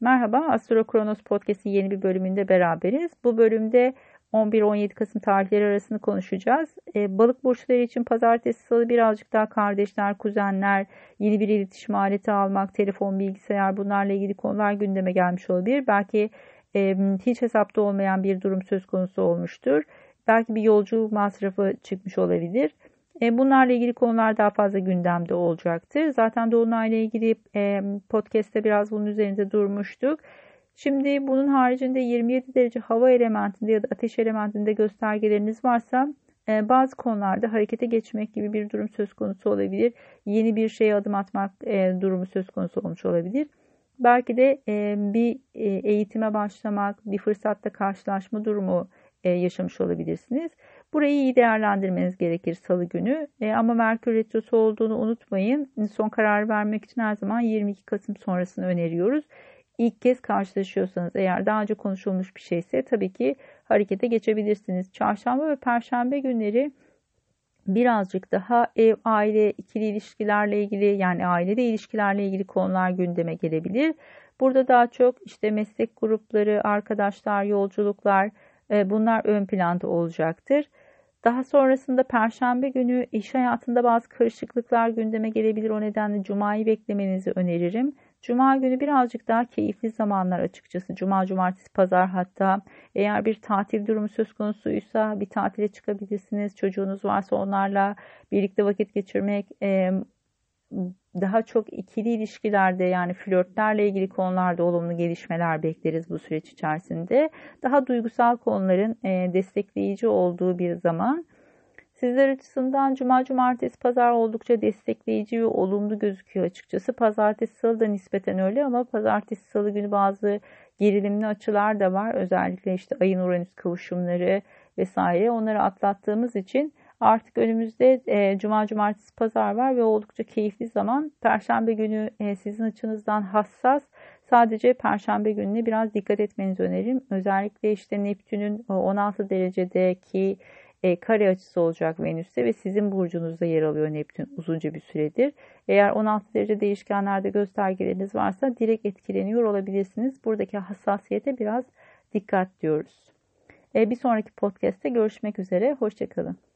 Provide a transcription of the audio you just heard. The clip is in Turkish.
Merhaba, Astro Kronos Podcast'in yeni bir bölümünde beraberiz. Bu bölümde 11-17 Kasım tarihleri arasını konuşacağız. Ee, balık burçları için pazartesi salı birazcık daha kardeşler, kuzenler, yeni bir iletişim aleti almak, telefon, bilgisayar bunlarla ilgili konular gündeme gelmiş olabilir. Belki e, hiç hesapta olmayan bir durum söz konusu olmuştur. Belki bir yolcu masrafı çıkmış olabilir. E, bunlarla ilgili konular daha fazla gündemde olacaktır. Zaten Dolunay'la ilgili e, podcast'te biraz bunun üzerinde durmuştuk. Şimdi bunun haricinde 27 derece hava elementinde ya da ateş elementinde göstergeleriniz varsa e, bazı konularda harekete geçmek gibi bir durum söz konusu olabilir. Yeni bir şeye adım atmak durumu söz konusu olmuş olabilir. Belki de bir eğitime başlamak, bir fırsatta karşılaşma durumu yaşamış olabilirsiniz. Burayı iyi değerlendirmeniz gerekir salı günü. E, ama Merkür Retrosu olduğunu unutmayın. Son karar vermek için her zaman 22 Kasım sonrasını öneriyoruz. İlk kez karşılaşıyorsanız eğer daha önce konuşulmuş bir şeyse tabii ki harekete geçebilirsiniz. Çarşamba ve Perşembe günleri birazcık daha ev, aile, ikili ilişkilerle ilgili yani ailede ilişkilerle ilgili konular gündeme gelebilir. Burada daha çok işte meslek grupları, arkadaşlar, yolculuklar e, bunlar ön planda olacaktır. Daha sonrasında perşembe günü iş hayatında bazı karışıklıklar gündeme gelebilir. O nedenle cumayı beklemenizi öneririm. Cuma günü birazcık daha keyifli zamanlar açıkçası. Cuma, cumartesi, pazar hatta eğer bir tatil durumu söz konusuysa bir tatile çıkabilirsiniz. Çocuğunuz varsa onlarla birlikte vakit geçirmek, daha çok ikili ilişkilerde yani flörtlerle ilgili konularda olumlu gelişmeler bekleriz bu süreç içerisinde. Daha duygusal konuların e, destekleyici olduğu bir zaman. Sizler açısından cuma, cumartesi, pazar oldukça destekleyici ve olumlu gözüküyor açıkçası. Pazartesi, salı da nispeten öyle ama pazartesi, salı günü bazı gerilimli açılar da var. Özellikle işte ayın Uranüs kavuşumları vesaire onları atlattığımız için Artık önümüzde e, cuma, cumartesi, pazar var ve oldukça keyifli zaman. Perşembe günü e, sizin açınızdan hassas. Sadece perşembe gününe biraz dikkat etmenizi öneririm. Özellikle işte Neptün'ün 16 derecedeki e, kare açısı olacak Venüs'te ve sizin burcunuzda yer alıyor Neptün uzunca bir süredir. Eğer 16 derece değişkenlerde göstergeleriniz varsa direkt etkileniyor olabilirsiniz. Buradaki hassasiyete biraz dikkat diyoruz. E, bir sonraki podcast'te görüşmek üzere. Hoşçakalın.